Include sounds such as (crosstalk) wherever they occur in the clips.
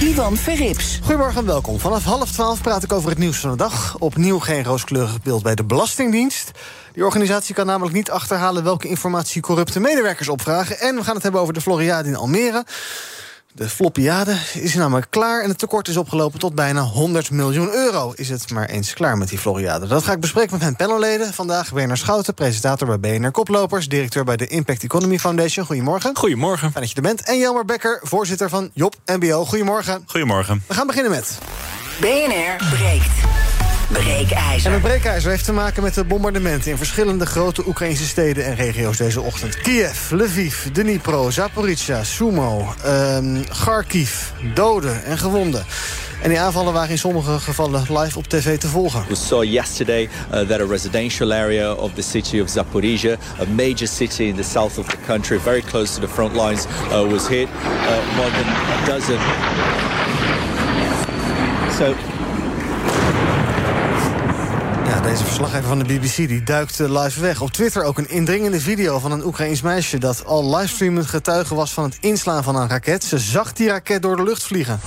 Ivan Verrips. Goedemorgen en welkom. Vanaf half twaalf praat ik over het nieuws van de dag. Opnieuw geen rooskleurig beeld bij de Belastingdienst. Die organisatie kan namelijk niet achterhalen welke informatie corrupte medewerkers opvragen. En we gaan het hebben over de Floriade in Almere. De floppiade is namelijk klaar en het tekort is opgelopen tot bijna 100 miljoen euro. Is het maar eens klaar met die Floriade? Dat ga ik bespreken met mijn panelleden. Vandaag Werner Schouten, presentator bij BNR Koplopers... directeur bij de Impact Economy Foundation. Goedemorgen. Goedemorgen. Fijn dat je er bent. En Jelmer Becker, voorzitter van Job MBO. Goedemorgen. Goedemorgen. We gaan beginnen met... BNR breekt. Breekijzer. En het breekijzer heeft te maken met de bombardementen... in verschillende grote Oekraïnse steden en regio's deze ochtend. Kiev, Lviv, Dnipro, Zaporizhia, Sumo, um, Kharkiv. Doden en gewonden. En die aanvallen waren in sommige gevallen live op tv te volgen. We saw yesterday uh, that a residential area of the city of Zaporizhia, a major city in the south of the country, very close to the front lines, uh, was hit. Uh, more than a dozen. So Ja, deze verslaggever van de BBC die duikt live weg. Op Twitter ook een indringende video van een Oekraïns meisje... dat al livestreamend getuige was van het inslaan van een raket. Ze zag die raket door de lucht vliegen.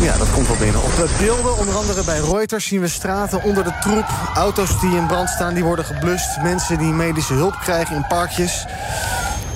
Ja, dat komt wel binnen. Op de beelden, onder andere bij Reuters, zien we straten onder de troep. Auto's die in brand staan, die worden geblust. Mensen die medische hulp krijgen in parkjes.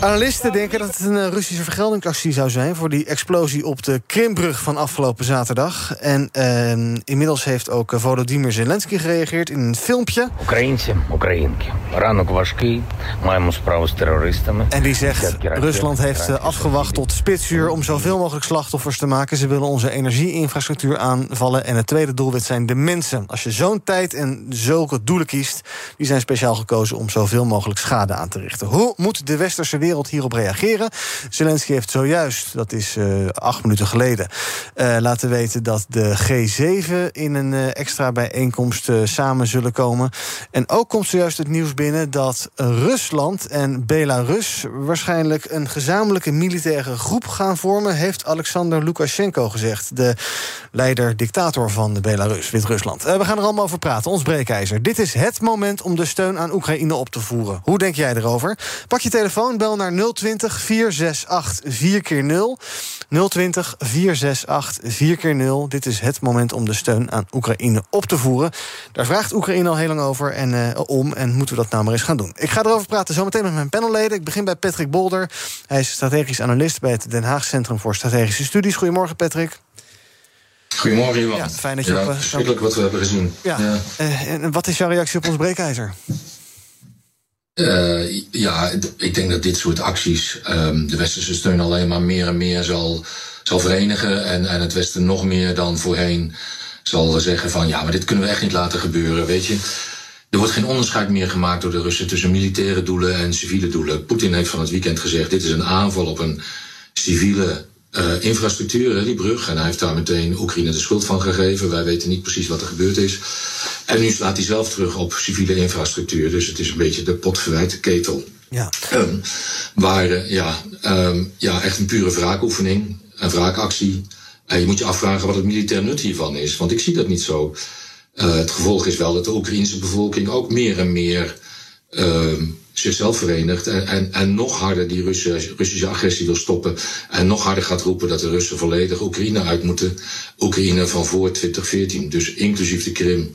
Analisten denken dat het een eh, Russische vergeldingsactie zou zijn voor die explosie op de Krimbrug van afgelopen zaterdag. En ehm, inmiddels heeft ook eh, Volodymyr Zelensky gereageerd in een filmpje. Oekraïnse, Oekraïnki. Ranok Washki, met terroristen. En die zegt: Rusland heeft eh, afgewacht tot spitsuur om zoveel mogelijk slachtoffers te maken. Ze willen onze energieinfrastructuur aanvallen. En het tweede doelwit zijn de mensen. Als je zo'n tijd en zulke doelen kiest, die zijn speciaal gekozen om zoveel mogelijk schade aan te richten. Hoe moet de westerse wereld hierop reageren? Zelensky heeft zojuist, dat is uh, acht minuten geleden... Uh, laten weten dat de G7 in een uh, extra bijeenkomst samen zullen komen. En ook komt zojuist het nieuws binnen dat Rusland en Belarus... waarschijnlijk een gezamenlijke militaire groep gaan vormen... heeft Alexander Lukashenko gezegd. De leider-dictator van de Belarus, Wit-Rusland. we gaan er allemaal over praten, ons breekijzer. Dit is het moment om de steun aan Oekraïne op te voeren. Hoe denk jij erover? Pak je telefoon, bel naar 020 468 4 keer 0 020 468 4 keer 0 Dit is het moment om de steun aan Oekraïne op te voeren. Daar vraagt Oekraïne al heel lang over en, uh, om. En moeten we dat nou maar eens gaan doen. Ik ga erover praten zometeen met mijn panelleden. Ik begin bij Patrick Bolder. Hij is strategisch analist bij het Den Haag Centrum voor Strategische Studies. Goedemorgen, Patrick. Goedemorgen, Iwan. Ja, fijn dat je ja, op, uh, verschrikkelijk wat we hebben gezien. Ja. ja. Uh, en wat is jouw reactie op ons breekijzer? Uh, ja, ik denk dat dit soort acties um, de westerse steun alleen maar meer en meer zal, zal verenigen. En, en het Westen nog meer dan voorheen zal zeggen van ja, maar dit kunnen we echt niet laten gebeuren, weet je. Er wordt geen onderscheid meer gemaakt door de Russen tussen militaire doelen en civiele doelen. Poetin heeft van het weekend gezegd: dit is een aanval op een civiele uh, infrastructuur, die brug. En hij heeft daar meteen Oekraïne de schuld van gegeven. Wij weten niet precies wat er gebeurd is. En nu slaat hij zelf terug op civiele infrastructuur. Dus het is een beetje de potverwijte ketel. Ja. Um, waar, uh, ja, um, ja, echt een pure wraakoefening, een wraakactie. En je moet je afvragen wat het militair nut hiervan is. Want ik zie dat niet zo. Uh, het gevolg is wel dat de Oekraïnse bevolking ook meer en meer um, zichzelf verenigt en, en, en nog harder die Russen, Russische agressie wil stoppen. En nog harder gaat roepen dat de Russen volledig Oekraïne uit moeten. Oekraïne van voor 2014, dus inclusief de Krim.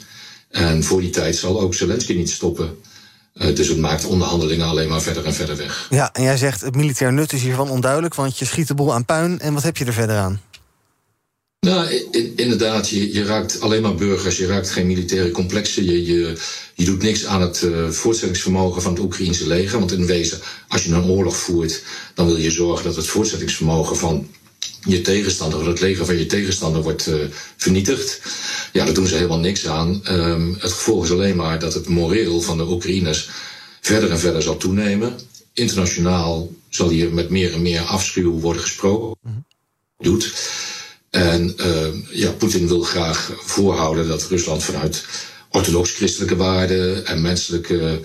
En voor die tijd zal ook Zelensky niet stoppen. Uh, dus het maakt onderhandelingen alleen maar verder en verder weg. Ja, en jij zegt het militair nut is hiervan onduidelijk, want je schiet de boel aan puin. En wat heb je er verder aan? Nou, in, inderdaad, je, je, raakt alleen maar burgers, je raakt geen militaire complexen, je, je, je doet niks aan het uh, voortzettingsvermogen van het Oekraïnse leger. Want in wezen, als je een oorlog voert, dan wil je zorgen dat het voortzettingsvermogen van je tegenstander, of het leger van je tegenstander wordt uh, vernietigd. Ja, daar doen ze helemaal niks aan. Um, het gevolg is alleen maar dat het moreel van de Oekraïners verder en verder zal toenemen. Internationaal zal hier met meer en meer afschuw worden gesproken. Doet. En uh, ja, Poetin wil graag voorhouden dat Rusland vanuit orthodox-christelijke waarden en menselijke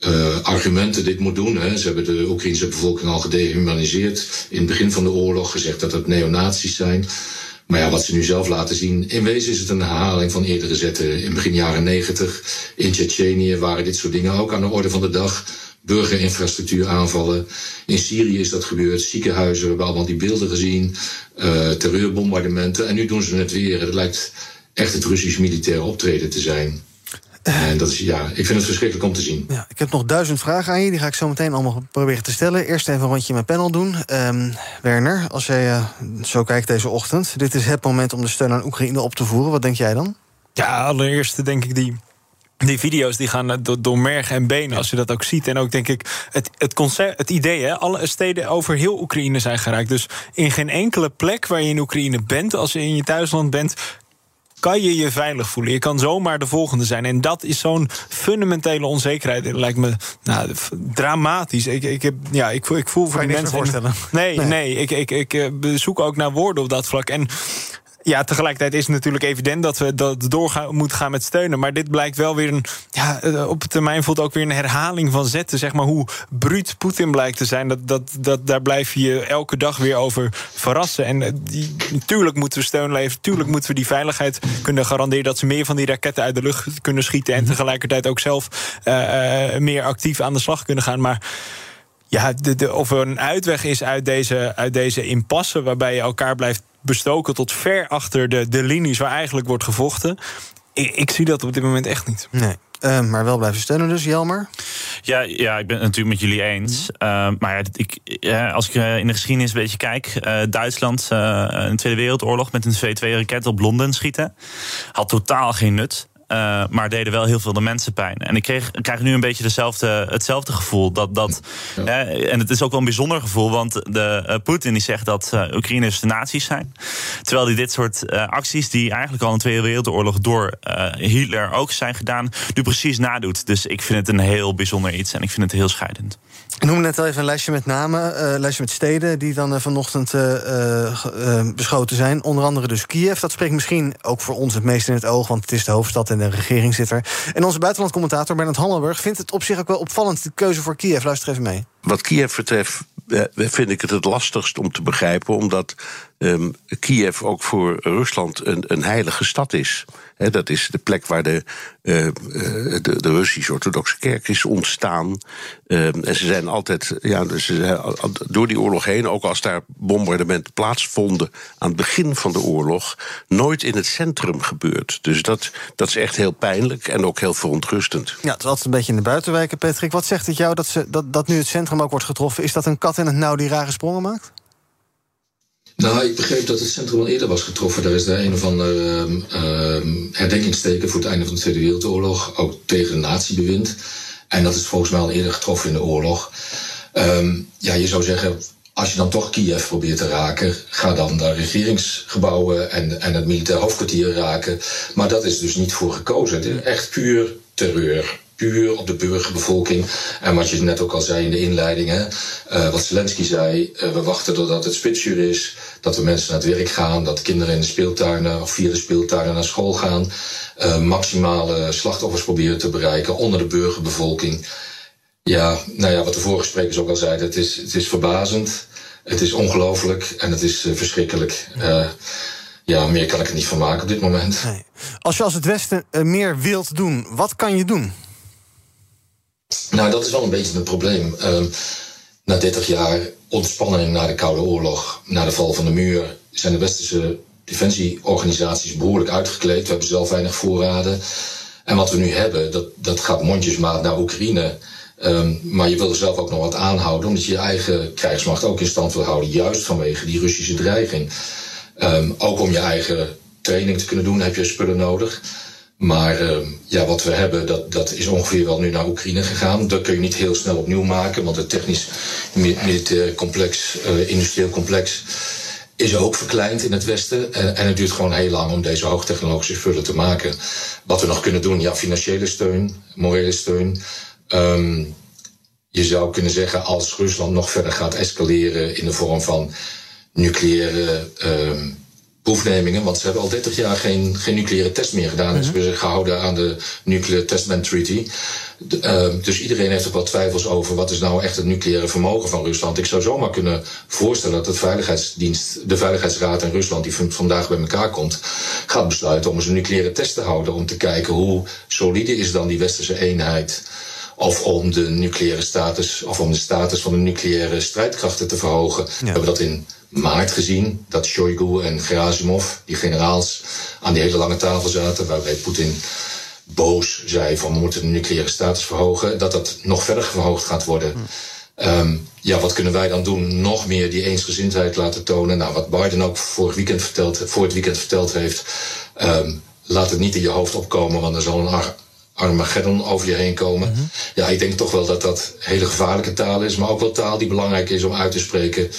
uh, argumenten dit moet doen. Hè. Ze hebben de Oekraïnse bevolking al gedehumaniseerd in het begin van de oorlog, gezegd dat het neonazies zijn. Maar ja, wat ze nu zelf laten zien, in wezen is het een herhaling van eerdere zetten. In begin jaren negentig in Tsjetsjenië waren dit soort dingen ook aan de orde van de dag. Burgerinfrastructuur aanvallen. In Syrië is dat gebeurd. Ziekenhuizen, we hebben allemaal die beelden gezien. Uh, terreurbombardementen. En nu doen ze het weer. Het lijkt echt het Russisch militair optreden te zijn. En dat is, ja, ik vind het verschrikkelijk om te zien. Ja, ik heb nog duizend vragen aan je. Die ga ik zo meteen allemaal proberen te stellen. Eerst even een rondje met panel doen. Um, Werner, als jij uh, zo kijkt deze ochtend... dit is het moment om de steun aan Oekraïne op te voeren. Wat denk jij dan? Ja, allereerst denk ik die die video's die gaan door, door merg en benen, als je dat ook ziet. En ook denk ik, het, het, concept, het idee, hè, alle steden over heel Oekraïne zijn geraakt. Dus in geen enkele plek waar je in Oekraïne bent, als je in je thuisland bent, kan je je veilig voelen. Je kan zomaar de volgende zijn. En dat is zo'n fundamentele onzekerheid. Het lijkt me nou, dramatisch. Ik, ik, heb, ja, ik, ik voel voor die mensen. voorstellen. Nee, nee, nee. Ik, ik, ik zoek ook naar woorden op dat vlak. En ja, tegelijkertijd is het natuurlijk evident dat we dat doorgaan moeten gaan met steunen. Maar dit blijkt wel weer een. Ja, eh, op termijn voelt ook weer een herhaling van zetten. Zeg maar hoe bruut Poetin blijkt te zijn. Dat, dat, dat, daar blijf je elke dag weer over verrassen. En die, natuurlijk moeten we steun leveren. Natuurlijk moeten we die veiligheid kunnen garanderen. Dat ze meer van die raketten uit de lucht kunnen schieten. En tegelijkertijd ook zelf uh, meer actief aan de slag kunnen gaan. Maar. Ja, de, de, of er een uitweg is uit deze, uit deze impasse, waarbij je elkaar blijft bestoken tot ver achter de, de linies waar eigenlijk wordt gevochten. Ik, ik zie dat op dit moment echt niet. Nee. Uh, maar wel blijven steunen dus, Jelmer? Ja, ja ik ben het natuurlijk met jullie eens. Uh, maar ja, ik, ja, als ik in de geschiedenis een beetje kijk... Uh, Duitsland in de Tweede Wereldoorlog met een V2-raket op Londen schieten... had totaal geen nut. Uh, maar deden wel heel veel de mensen pijn. En ik, kreeg, ik krijg nu een beetje dezelfde, hetzelfde gevoel. Dat, dat, ja. en het is ook wel een bijzonder gevoel, want de, uh, Poetin die zegt dat uh, Oekraïners de nazi's zijn. Terwijl hij dit soort acties, die eigenlijk al in de Tweede Wereldoorlog door Hitler ook zijn gedaan, nu precies nadoet. Dus ik vind het een heel bijzonder iets en ik vind het heel scheidend. Ik noemde net al even een lijstje met namen, een lijstje met steden die dan vanochtend beschoten zijn. Onder andere dus Kiev. Dat spreekt misschien ook voor ons het meest in het oog, want het is de hoofdstad en de regering zit er. En onze buitenlandcommentator Bernard Hammelburg vindt het op zich ook wel opvallend de keuze voor Kiev. Luister even mee. Wat Kiev betreft vind ik het het lastigst om te begrijpen, omdat um, Kiev ook voor Rusland een, een heilige stad is. Dat is de plek waar de, uh, de, de Russisch-Orthodoxe Kerk is ontstaan. Um, en ze zijn altijd, ja, zijn door die oorlog heen, ook als daar bombardementen plaatsvonden aan het begin van de oorlog, nooit in het centrum gebeurd. Dus dat, dat is echt heel pijnlijk en ook heel verontrustend. Ja, het is een beetje in de buitenwijken, Patrick. Wat zegt het jou dat, ze, dat, dat nu het centrum ook wordt getroffen? Is dat een kat in het nauw die rare sprongen maakt? Nou, ik begreep dat het centrum al eerder was getroffen. Daar is daar een of andere uh, herdenkingsteken voor het einde van de Tweede Wereldoorlog. Ook tegen natiebewind. En dat is volgens mij al eerder getroffen in de oorlog. Um, ja, je zou zeggen, als je dan toch Kiev probeert te raken, ga dan de regeringsgebouwen en, en het militair hoofdkwartier raken. Maar dat is dus niet voor gekozen. Het is echt puur terreur puur op de burgerbevolking. En wat je net ook al zei in de inleiding, hè, uh, wat Zelensky zei, uh, we wachten totdat het spitsuur is, dat we mensen naar het werk gaan, dat kinderen in de speeltuinen of via de speeltuinen naar school gaan, uh, maximale slachtoffers proberen te bereiken onder de burgerbevolking. Ja, nou ja, wat de vorige sprekers ook al zeiden, het is, het is verbazend, het is ongelooflijk en het is verschrikkelijk. ja, meer kan ik er niet van maken op dit moment. Nee. Als je als het Westen meer wilt doen, wat kan je doen? Nou, dat is wel een beetje het probleem. Na 30 jaar ontspanning na de Koude Oorlog, na de val van de muur, zijn de westerse defensieorganisaties behoorlijk uitgekleed. We hebben zelf weinig voorraden. En wat we nu hebben, dat, dat gaat mondjesmaat naar Oekraïne. Um, maar je wil er zelf ook nog wat aanhouden, omdat je je eigen krijgsmacht ook in stand wil houden, juist vanwege die Russische dreiging. Um, ook om je eigen training te kunnen doen, heb je spullen nodig. Maar uh, ja, wat we hebben, dat, dat is ongeveer wel nu naar Oekraïne gegaan. Dat kun je niet heel snel opnieuw maken, want het technisch militair complex, uh, industrieel complex, is ook verkleind in het Westen. En, en, het duurt gewoon heel lang om deze hoogtechnologische spullen te maken. Wat we nog kunnen doen, ja, financiële steun, morele steun. Um, je zou kunnen zeggen, als Rusland nog verder gaat escaleren in de vorm van nucleaire ehm, proefnemingen, want ze hebben al 30 jaar geen, geen nucleaire test meer gedaan. Mm Ze hebben zich gehouden aan de Nuclear Test Ban Treaty. Ehm, dus iedereen heeft ook wel twijfels over wat is nou echt het nucleaire vermogen van Rusland. Ik zou zomaar kunnen voorstellen dat het Veiligheidsdienst, de Veiligheidsraad in Rusland, die vandaag bij elkaar komt, gaat besluiten om eens een nucleaire test te houden. Om te kijken hoe solide is dan die westerse eenheid. Of om de nucleaire status, of om de status van de nucleaire strijdkrachten te verhogen. We hebben dat in maart gezien, dat Shoigu en Gerasimov, die generaals, aan die hele lange tafel zaten, waarbij Poetin boos zei van we moeten de nucleaire status verhogen, dat dat nog verder verhoogd gaat worden. Hm. ja, wat kunnen wij dan doen? Nog meer die eensgezindheid laten tonen. Nou, wat Biden ook vorig weekend verteld, voor het weekend verteld heeft. Um, laat het niet in je hoofd opkomen, want er zal een Armageddon over je heen komen. Mhm. Ja, ik denk toch wel dat dat hele gevaarlijke taal is, maar ook wel taal die belangrijk is om uit te spreken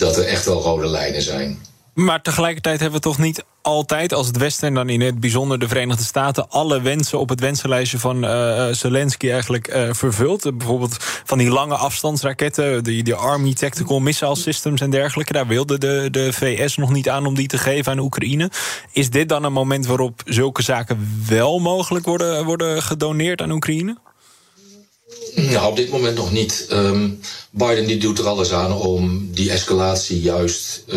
dat er echt wel rode lijnen zijn. Maar tegelijkertijd hebben we toch niet altijd, als het Westen en dan in het bijzonder de Verenigde Staten, alle wensen op het wensenlijstje van uh, Zelensky eigenlijk uh, vervuld. bijvoorbeeld van die lange afstandsraketten, die, die Army Tactical Missile Systems en dergelijke. Daar wilde de, de VS nog niet aan om die te geven aan Oekraïne. Is dit dan een moment waarop zulke zaken wel mogelijk worden, worden gedoneerd aan Oekraïne? Nou, op dit moment nog niet. Um, Biden die doet er alles aan om die escalatie juist uh,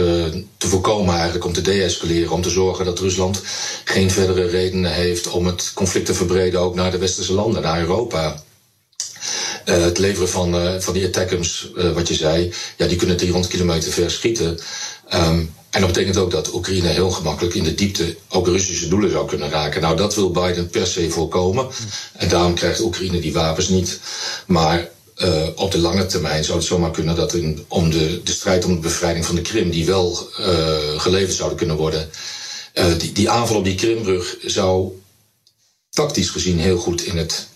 te voorkomen, eigenlijk om te deescaleren. Om te zorgen dat Rusland geen verdere redenen heeft om het conflict te verbreden ook naar de westerse landen, naar Europa. Uh, het leveren van, uh, van die attackums, wat je zei, ja, die kunnen 300 kilometer ver schieten. Um, en dat betekent ook dat Oekraïne heel gemakkelijk in de diepte ook Russische doelen zou kunnen raken. Nou, dat wil Biden per se voorkomen. En daarom krijgt Oekraïne die wapens niet. Maar uh, op de lange termijn zou het zomaar kunnen dat in, om de, de strijd om de bevrijding van de Krim, die wel uh, geleverd zouden kunnen worden, uh, die, die aanval op die Krimbrug zou tactisch gezien heel goed in het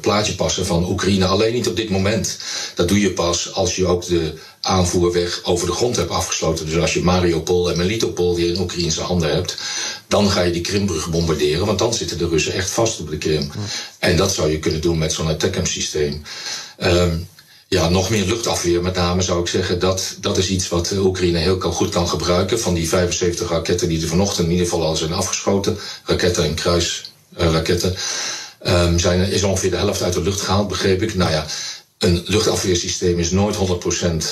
plaatje passen van Oekraïne. Alleen niet op dit moment. Dat doe je pas als je ook de aanvoerweg over de grond hebt afgesloten. Dus als je Mariupol en Melitopol weer in Oekraïnse handen hebt, dan ga je die Krimbrug bombarderen. Want dan zitten de Russen echt vast op de Krim. En dat zou je kunnen doen met zo'n attackam systeem. Um, ja, nog meer luchtafweer met name zou ik zeggen. Dat, dat is iets wat Oekraïne heel goed kan gebruiken. Van die 75 raketten die er vanochtend in ieder geval al zijn afgeschoten. Raketten en kruisraketten. Um, zijn, is ongeveer de helft uit de lucht gehaald, begreep ik. Nou ja, een luchtafweersysteem is nooit 100%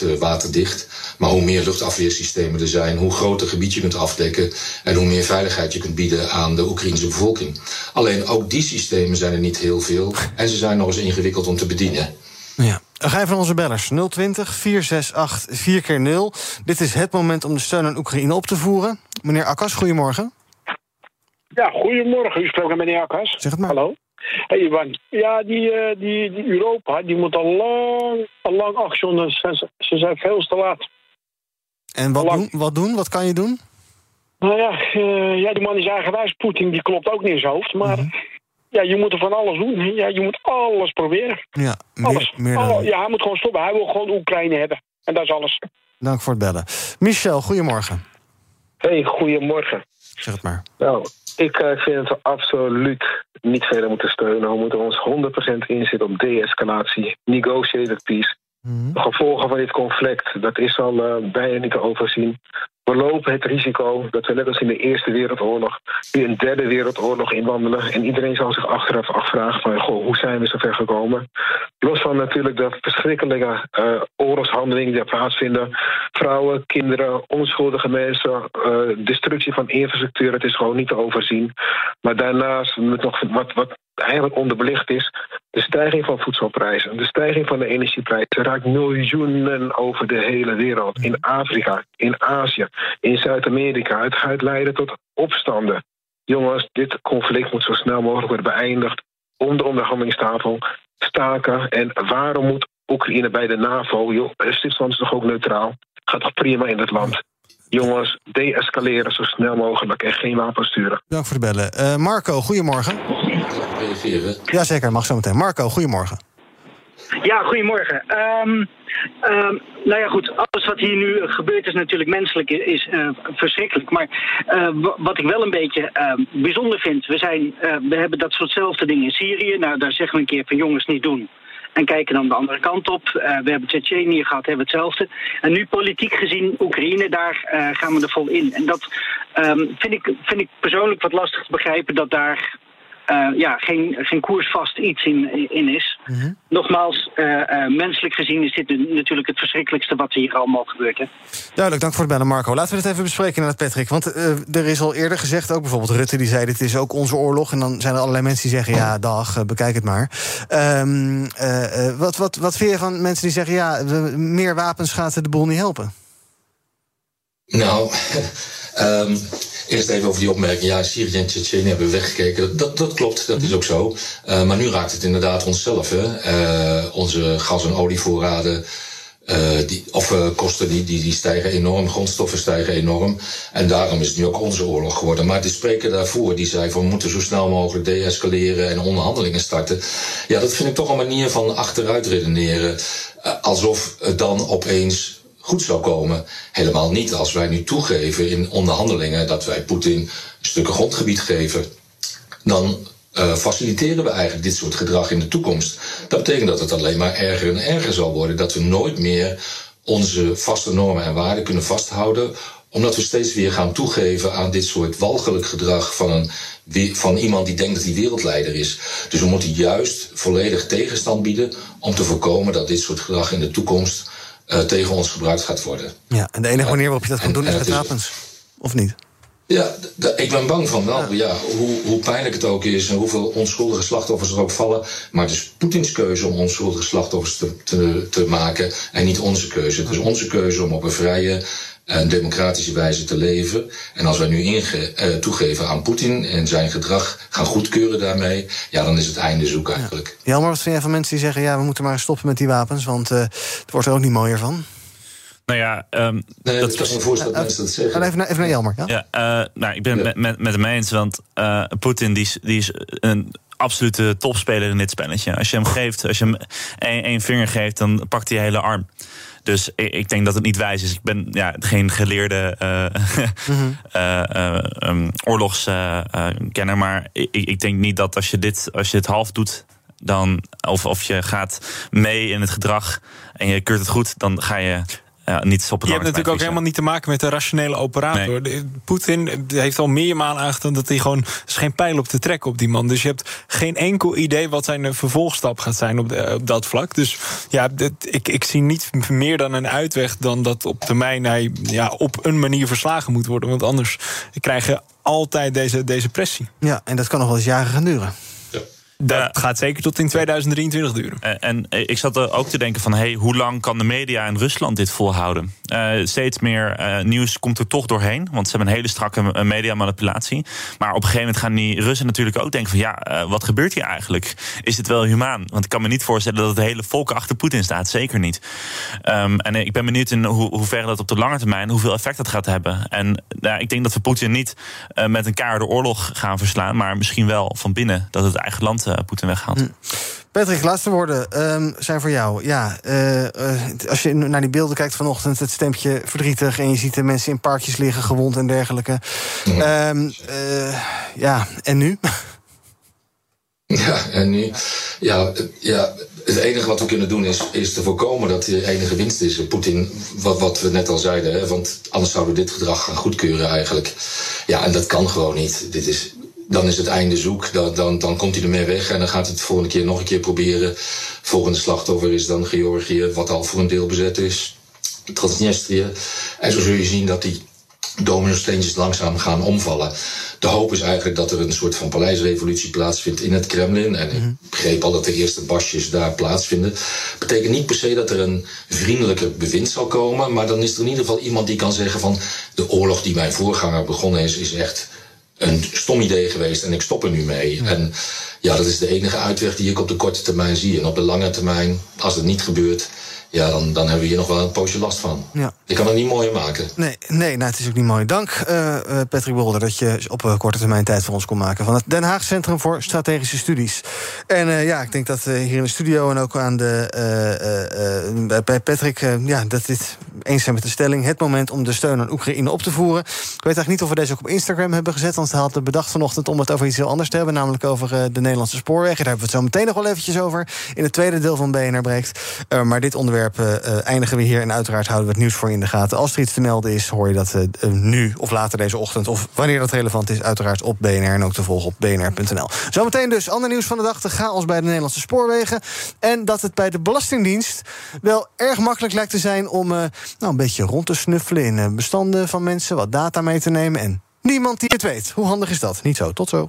eh, waterdicht. Maar hoe meer luchtafweersystemen er zijn, hoe groter gebied je kunt afdekken en hoe meer veiligheid je kunt bieden aan de Oekraïnse bevolking. Alleen ook die systemen zijn er niet heel veel en ze zijn nog eens ingewikkeld om te bedienen. Ja. Ga je van onze bellers 020 468 4 keer 0 Dit is het moment om de steun aan Oekraïne op te voeren. Meneer Akkas, goedemorgen. Ja, goedemorgen. U spreekt met meneer Akkas. Zeg het maar. Hallo. Hey Ivan, ja, die, uh, die, die Europa, die moet al lang, al lang actionen. Ze, ze zijn veel te laat. En wat doen, wat doen? Wat kan je doen? Nou ja, uh, ja die man is eigenwijs. Poetin, die klopt ook niet in zijn hoofd. Maar mm -hmm. ja, je moet er van alles doen. Ja, je moet alles proberen. Ja, meer, alles. Meer dan... Alle, ja, hij moet gewoon stoppen. Hij wil gewoon Oekraïne hebben. En dat is alles. Dank voor het bellen. Michel, goedemorgen. Hey, goedemorgen. Zeg het maar. Nou, ik uh, vind dat we absoluut niet verder moeten steunen. We moeten ons 100% inzetten op de-escalatie, negotiated peace. Mm. De gevolgen van dit conflict, dat is al uh, bijna niet te overzien. We lopen het risico dat we net als in de Eerste Wereldoorlog... nu een derde wereldoorlog inwandelen. En iedereen zal zich achteraf afvragen van... Goh, hoe zijn we zo ver gekomen? Los van natuurlijk de verschrikkelijke uh, oorlogshandelingen die plaatsvinden. Vrouwen, kinderen, onschuldige mensen, uh, destructie van infrastructuur. Het is gewoon niet te overzien. Maar daarnaast moet nog wat, wat eigenlijk onderbelicht is... de stijging van voedselprijzen, de stijging van de energieprijzen... raakt miljoenen over de hele wereld. In Afrika, in Azië, in Zuid-Amerika. Het gaat leiden tot opstanden. Jongens, dit conflict moet zo snel mogelijk worden beëindigd... om de onderhandelingstafel staken. En waarom moet Oekraïne bij de NAVO... Joh, Zwitserland is toch ook neutraal? Gaat toch prima in het land? Jongens, de-escaleren zo snel mogelijk en geen wapens sturen. Dank voor de bellen. Uh, Marco, goedemorgen. Reageren? Jazeker, mag zo meteen. Marco, goedemorgen. Ja, goedemorgen. Um, um, nou ja, goed. Alles wat hier nu gebeurt is natuurlijk menselijk, is uh, verschrikkelijk. Maar uh, wat ik wel een beetje uh, bijzonder vind, we, zijn, we hebben dat soortzelfde dingen in Syrië. Nou, daar zeggen we een keer van jongens niet doen. en kijken dan de andere kant op. we hebben Tsjetsjenië gehad, hebben hetzelfde. En nu politiek gezien Oekraïne, daar gaan we er vol in. En dat ehm, vind, ik, vind ik persoonlijk wat lastig te begrijpen dat daar uh, ja, geen, geen koersvast iets in, in is. Mhm. Nogmaals, uh, uh, menselijk gezien is dit natuurlijk het verschrikkelijkste wat hier allemaal gebeurt. Hè? Duidelijk, dank voor het bellen Marco. Laten we het even bespreken naar Patrick. Want er is al eerder gezegd, ook bijvoorbeeld Rutte die zei... dit is ook onze oorlog. En dan zijn er allerlei mensen die zeggen, ja, dag, bekijk het maar. Um, wat, wat, wat vind je van mensen die zeggen... ja, meer wapens gaat de boel niet helpen? Nou, um, (laughs) Eerst even over die opmerking. Ja, Syrië en Tsjetsjenië hebben weggekeken. Dat, dat klopt, dat is ook zo. Uh, maar nu raakt het inderdaad onszelf. Hè. Uh, onze gas- en olievoorraden. Uh, die, of kosten die, die, die stijgen enorm, grondstoffen stijgen enorm. En daarom is het nu ook onze oorlog geworden. Maar de spreker daarvoor die zei van we moeten zo snel mogelijk deescaleren en onderhandelingen starten. Ja, dat vind ik toch een manier van achteruit redeneren. alsof het dan opeens goed zou komen. Helemaal niet als wij nu toegeven in onderhandelingen dat wij Poetin stukken grondgebied geven. Dan uh, faciliteren we eigenlijk dit soort gedrag in de toekomst. Dat betekent dat het alleen maar erger en erger zal worden. Dat we nooit meer onze vaste normen en waarden kunnen vasthouden omdat we steeds weer gaan toegeven aan dit soort walgelijk gedrag van, een, van iemand die denkt dat hij wereldleider is. Dus we moeten juist volledig tegenstand bieden om te voorkomen dat dit soort gedrag in de toekomst uh, tegen ons gebruikt gaat worden. Ja, en de enige manier waarop je dat kan doen is met wapens, of niet? Ja, ik ben bang van wel. Ja. hoe, hoe pijnlijk het ook is en hoeveel onschuldige slachtoffers er ook vallen. Maar het is Poetins keuze om onschuldige slachtoffers te, te, te maken en niet onze keuze. Het is onze keuze om op een vrije een democratische wijze te leven. En als wij nu inge, uh, toegeven aan Poetin en zijn gedrag gaan goedkeuren daarmee, ja, dan is het einde zoek eigenlijk. Ja, maar wat vind jij van mensen die zeggen: ja, we moeten maar stoppen met die wapens, want uh, het wordt er ook niet mooier van? Nou ja, um, nee, dat is een voorstel dat mensen dat zeggen. Even naar, even naar Jelmer. Ja, ja uh, nou, ik ben ja. met, met, hem eens, want uh, Poetin die, die is een absolute topspeler in dit spelletje. Als je hem geeft, als je hem één vinger geeft, dan pakt hij je hele arm. Dus ik, denk dat het niet wijs is. Ik ben ja, geen geleerde uh, um, (laughs) oorlogskenner. maar ik, ik denk niet dat als je dit, als je dit half doet dan, of, of je gaat mee in het gedrag en je keurt het goed, dan ga je ja, niet stoppen. Je hebt natuurlijk ook helemaal niet te maken met een rationele operator. Poetin heeft al meer malen aangetoond dat hij gewoon is geen pijl op te trekken op die man. Dus je hebt geen enkel idee wat zijn vervolgstap gaat zijn op, op dat vlak. Dus ja, ik, ik zie niet meer dan een uitweg dan dat op termijn hij ja, op een manier verslagen moet worden. Want anders krijg je altijd deze, deze pressie. Ja, en dat kan nog wel eens jaren gaan duren. Dat gaat zeker tot in 2023 duren. En, en ik zat er ook te denken van... Hey, hoe lang kan de media in Rusland dit volhouden? Uh, steeds meer nieuws komt er toch doorheen. Want ze hebben een hele strakke mediamanipulatie. Maar op een gegeven moment gaan die Russen natuurlijk ook denken van... ja, wat gebeurt hier eigenlijk? Is dit wel humaan? Want ik kan me niet voorstellen dat het hele volk achter Poetin staat. Zeker niet. Um, en ik ben benieuwd in hoe, hoe ver dat op de lange termijn... hoeveel effect dat gaat hebben. En nou, ik denk dat we Poetin niet met een keiharde oorlog gaan verslaan... maar misschien wel van binnen dat het eigen land uh, Poetin weghaalt. Hm. Patrick, laatste woorden um, zijn voor jou. Ja, uh, uh, als je naar die beelden kijkt vanochtend, het stempje verdrietig... en je ziet de mensen in parkjes liggen, gewond en dergelijke. Um, ja, en nu? (laughs) Ja, en nu? Ja, ja, het enige wat we kunnen doen is, is te voorkomen dat de enige winst is. Poetin, wat, wat we net al zeiden, hè, want anders zouden we dit gedrag gaan goedkeuren eigenlijk. Ja, en dat kan gewoon niet. Dit is dan is het einde zoek. Dan, dan, dan komt hij ermee weg en dan gaat hij het de volgende keer nog een keer proberen. Volgende slachtoffer is dan Georgië, wat al voor een deel bezet is. Transnistrië. En zo zul je zien dat die domino-steentjes langzaam gaan omvallen. De hoop is eigenlijk dat er een soort van paleisrevolutie plaatsvindt in het Kremlin. En ik mhm. begreep al dat de eerste basjes daar plaatsvinden. Betekent niet per se dat er een vriendelijker bewind zal komen. Maar dan is er in ieder geval iemand die kan zeggen van... de oorlog die mijn voorganger begonnen is, is echt een stom idee geweest en ik stop er nu mee. En ja, dat is de enige uitweg die ik op de korte termijn zie. En op de lange termijn, als het niet gebeurt, ja, dan, dan hebben we hier nog wel een poosje last van. Ja. Ik kan het niet mooier maken. Nee, nee nou, het is ook niet mooi. Dank, uh, Patrick Bolder, dat je op uh, korte termijn tijd voor ons kon maken... van het Den Haag Centrum voor Strategische Studies. En uh, ja, ik denk dat hier in de studio en ook aan de, bij Patrick... ja, dat dit eens zijn met de stelling... het moment om de steun aan Oekraïne op te voeren. Ik weet eigenlijk niet of we deze ook op Instagram hebben gezet... want we hadden bedacht vanochtend om het over iets heel anders te hebben... namelijk over de Nederlandse spoorwegen. Daar hebben we het zo meteen nog wel eventjes over... in het tweede deel van BNR Breekt. maar dit onderwerp eindigen we hier en uiteraard houden we het nieuws voor in de gaten. Als er iets te melden is, hoor je dat uh, nu of later deze ochtend... of wanneer dat relevant is, uiteraard op BNR... en ook te volgen op bnr.nl. Zometeen dus ander nieuws van de dag. De chaos bij de Nederlandse spoorwegen. En dat het bij de Belastingdienst wel erg makkelijk lijkt te zijn... om nou, een beetje rond te snuffelen in bestanden van mensen... wat data mee te nemen en niemand die het weet. Hoe handig is dat? Niet zo. Tot zo.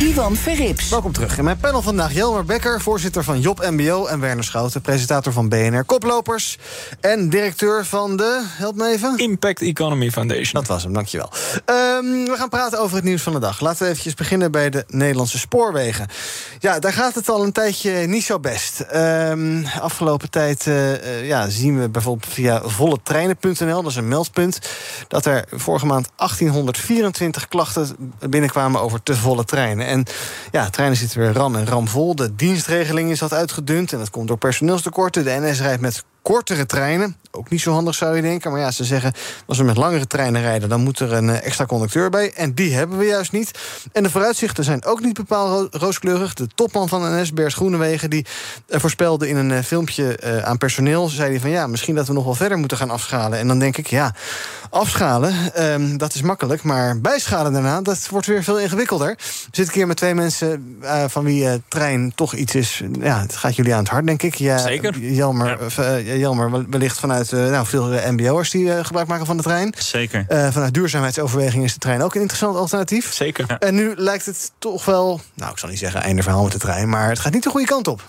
Ivan Verrips. Welkom terug. In mijn panel vandaag Jelmer Becker, voorzitter van Job MBO... en Werner Schouten, presentator van BNR Koplopers... en directeur van de, help me even... Impact Economy Foundation. Dat was hem, dankjewel. Um, we gaan praten over het nieuws van de dag. Laten we eventjes beginnen bij de Nederlandse spoorwegen. Ja, daar gaat het al een tijdje niet zo best. Um, afgelopen tijd uh, ja, zien we bijvoorbeeld via volletreinen.nl... dat is een meldpunt, dat er vorige maand 1824 klachten binnenkwamen... over te volle treinen. En ja, treinen zitten weer ram en ram vol. De dienstregeling is wat uitgedund en dat komt door personeelstekorten. De NS rijdt met kortere treinen. Ook niet zo handig zou je denken. Maar ja, ze zeggen, als we met langere treinen rijden... dan moet er een extra conducteur bij. En die hebben we juist niet. En de vooruitzichten zijn ook niet bepaald rooskleurig. De topman van NS, Bert Groenewegen... die voorspelde in een filmpje aan personeel... zei hij van ja, misschien dat we nog wel verder moeten gaan afschalen. En dan denk ik, ja, afschalen, um, dat is makkelijk. Maar bijschalen daarna, dat wordt weer veel ingewikkelder. We zitten hier met twee mensen uh, van wie uh, trein toch iets is... ja, het gaat jullie aan het hart, denk ik. Ja, Zeker. Jelmer, ja. Uh, Jelmer, wellicht vanuit uh, nou, veel mbo'ers die uh, gebruik maken van de trein. Zeker. Vanuit duurzaamheidsoverweging is de trein ook een interessant alternatief. Zeker. Ja. En nu lijkt het toch wel, nou ik zal niet zeggen einde verhaal met de trein... maar het gaat niet de goede kant op.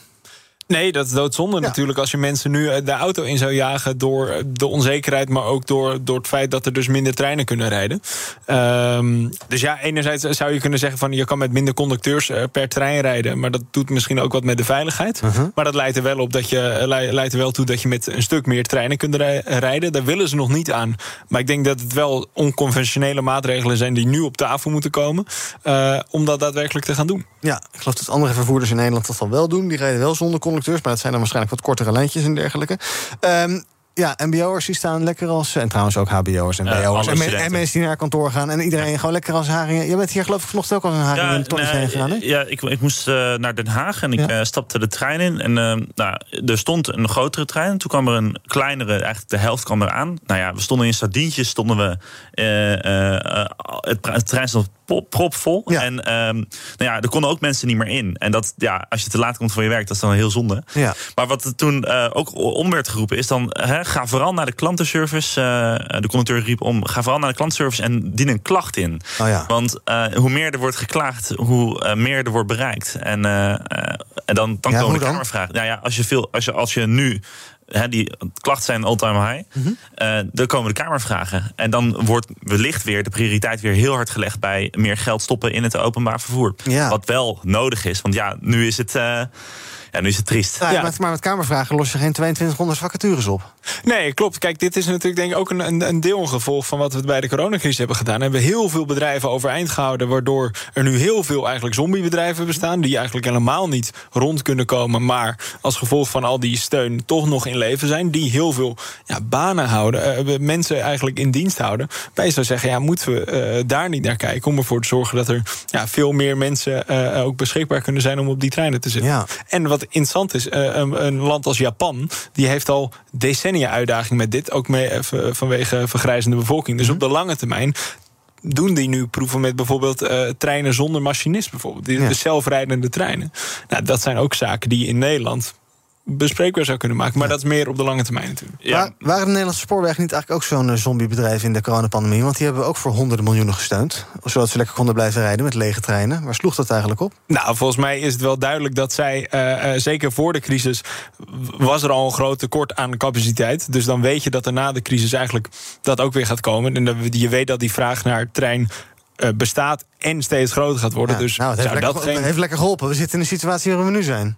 Nee, dat is doodzonde ja. natuurlijk. Als je mensen nu de auto in zou jagen door de onzekerheid... maar ook door, door het feit dat er dus minder treinen kunnen rijden. Um, dus ja, enerzijds zou je kunnen zeggen... van je kan met minder conducteurs per trein rijden... maar dat doet misschien ook wat met de veiligheid. Uh -huh. Maar dat leidt er wel op dat je leidt er wel toe dat je met een stuk meer treinen kunt rijden. Daar willen ze nog niet aan. Maar ik denk dat het wel onconventionele maatregelen zijn... die nu op tafel moeten komen... Uh, om dat daadwerkelijk te gaan doen. Ja, ik geloof dat andere vervoerders in Nederland dat al wel doen. Die rijden wel zonder conducteurs, maar dat zijn dan waarschijnlijk wat kortere lijntjes en dergelijke. Um, ja, MBO'ers die staan lekker als. En trouwens ook HBO'ers en BO'ers. Uh, en, en, mensen die naar kantoor gaan. En iedereen ja. gewoon lekker als haringen. Je bent hier geloof ik vanochtend ook als een haring ja, in het tonnetje heen gegaan. Hè? Ja, ik, ik moest uh, naar Den Haag en ik ja. uh, stapte de trein in. En nou, er stond een grotere trein. En toen kwam er een kleinere, eigenlijk de helft kwam eraan. Nou ja, we stonden in Sardientjes, stonden we. het, het propvol. Ja. En um, nou ja, er konden ook mensen niet meer in. En dat, ja, als je te laat komt voor je werk, dat is dan heel zonde. Ja. Maar wat er toen uh, ook om werd geroepen, is dan ga vooral naar de klantenservice. Uh, de conducteur riep om, ga vooral naar de klantenservice en dien een klacht in. Oh ja. Want uh, hoe meer er wordt geklaagd, hoe meer er wordt bereikt. En, en dan, dan ja, komen de kamervragen. Nou ja, als je, veel, als je, als je nu He, die klachten zijn all-time high. Mm -hmm. uh, dan komen de Kamervragen. En dan wordt wellicht weer de prioriteit weer heel hard gelegd bij meer geld stoppen in het openbaar vervoer. Ja. Wat wel nodig is. Want ja, nu is het. Uh, ja, nu is het triest. Ja, maar, maar met Kamervragen los je geen 2200 vacatures op. Nee, klopt. Kijk, dit is natuurlijk denk ik ook een, een, een deelgevolg van wat we bij de coronacrisis hebben gedaan. We hebben heel veel bedrijven overeind gehouden, waardoor er nu heel veel eigenlijk zombiebedrijven bestaan, die eigenlijk helemaal niet rond kunnen komen, maar als gevolg van al die steun toch nog in leven zijn, die heel veel ja, banen houden, uh, mensen eigenlijk in dienst houden. Wij zouden zeggen, ja, moeten we uh, daar niet naar kijken om ervoor te zorgen dat er ja, veel meer mensen uh, ook beschikbaar kunnen zijn om op die treinen te zitten. Ja. En wat interessant is, een, een land als Japan, die heeft al decennia uitdaging met dit. Ook mee, vanwege vergrijzende bevolking. Dus mm -hmm. op de lange termijn doen die nu proeven met bijvoorbeeld uh, treinen zonder machinist. Bijvoorbeeld. De, Ja. de zelfrijdende treinen. Nou, dat zijn ook zaken die in Nederland bespreekbaar zou kunnen maken. Maar dat is meer op de lange termijn natuurlijk. Ja. waren de Nederlandse spoorwegen niet eigenlijk ook zo'n eh, zombiebedrijf in de coronapandemie? Want die hebben ook voor honderden miljoenen gesteund. Zodat ze lekker konden blijven rijden met lege treinen. Waar sloeg dat eigenlijk op? Nou, volgens mij is het wel duidelijk dat zij, uh, uh, zeker voor de crisis, was er al een groot tekort aan capaciteit. Dus dan weet je dat er na de crisis eigenlijk dat ook weer gaat komen. En je weet dat die vraag naar trein uh, bestaat en steeds groter gaat worden. Ja, dus nou, het heeft, lekker, dat geen... heeft lekker geholpen. We zitten in de situatie waar we nu zijn.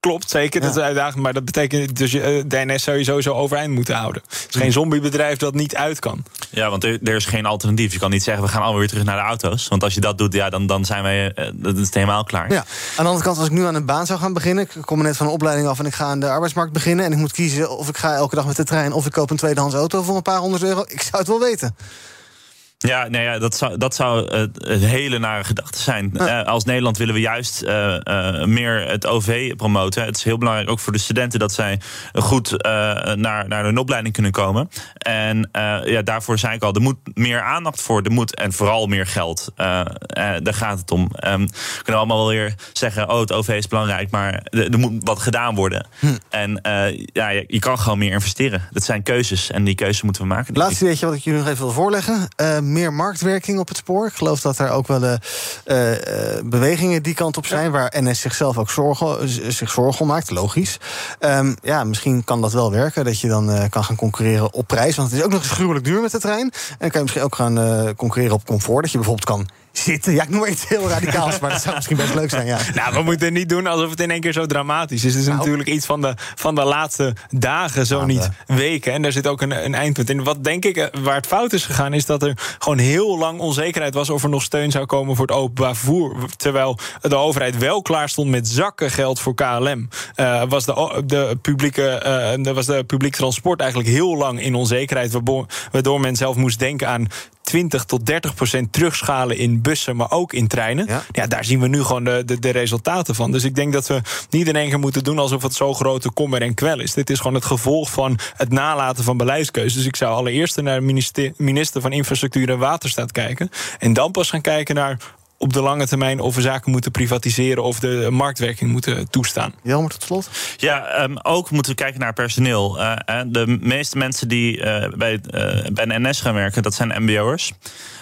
Klopt, zeker. Dat is uitdaging. Maar dat betekent dus je de NS zou je sowieso overeind moeten houden. Het is geen zombiebedrijf dat niet uit kan. Ja, want er, er, is geen alternatief. Je kan niet zeggen, we gaan alweer terug naar de auto's. Want als je dat doet, ja, dan, dan zijn wij uh, dat is helemaal klaar. Ja. Aan de andere kant, als ik nu aan een baan zou gaan beginnen... ik kom net van een opleiding af en ik ga aan de arbeidsmarkt beginnen... en ik moet kiezen of ik ga elke dag met de trein... of ik koop een tweedehands auto voor een paar honderd euro. Ik zou het wel weten. Ja, nee, ja dat zou, dat zou uh, een hele nare gedachte zijn. Ja. Uh, als Nederland willen we juist uh, meer het OV promoten. Het is heel belangrijk ook voor de studenten dat zij goed naar, naar hun opleiding kunnen komen. En ja, daarvoor zei ik al, er moet meer aandacht voor. Er moet en vooral meer geld. daar gaat het om. Um, we kunnen allemaal wel weer zeggen, oh, het OV is belangrijk, maar er, er moet wat gedaan worden. Hm. En ja, je, je, kan gewoon meer investeren. Dat zijn keuzes en die keuzes moeten we maken. Laatste weetje wat ik jullie nog even wil voorleggen meer marktwerking op het spoor. Ik geloof dat er ook wel uh, uh, bewegingen die kant op zijn... Ja. waar NS zichzelf ook zorgen, zich zorgen om maakt, logisch. Um, ja, misschien kan dat wel werken, dat je dan uh, kan gaan concurreren op prijs. Want het is ook nog eens gruwelijk duur met de trein. En dan kan je misschien ook gaan concurreren op comfort. Dat je bijvoorbeeld kan zitten. Ja, ik noem iets heel radicaals, maar dat zou misschien best leuk zijn. Ja. (laughs) Nou, we moeten niet doen alsof het in één keer zo dramatisch is. Het is nou. natuurlijk iets van de, van de laatste dagen, zo niet weken. En daar zit ook een, een eindpunt in. Wat denk ik, waar het fout is gegaan, is dat er gewoon heel lang onzekerheid was of er nog steun zou komen voor het openbaar vervoer. Terwijl de overheid wel klaar stond met zakken geld voor KLM. Uh, was, de, de publieke, uh, was de publiek transport eigenlijk heel lang in onzekerheid. Waardoor men zelf moest denken aan 20 tot 30 procent terugschalen in bussen, maar ook in treinen. Ja. ja, daar zien we nu gewoon de, de, de, resultaten van. Dus ik denk dat we niet in één keer moeten doen alsof het zo grote kommer en kwel is. Dit is gewoon het gevolg van het nalaten van beleidskeuzes. Dus ik zou allereerst naar de minister, minister van Infrastructuur en Waterstaat kijken. En dan pas gaan kijken naar op de lange termijn of we zaken moeten privatiseren of de marktwerking moeten toestaan. Jelmer, tot slot. Ja, um, ook moeten we kijken naar personeel. Uh, de meeste mensen die uh, bij, uh, bij de NS gaan werken, dat zijn MBO'ers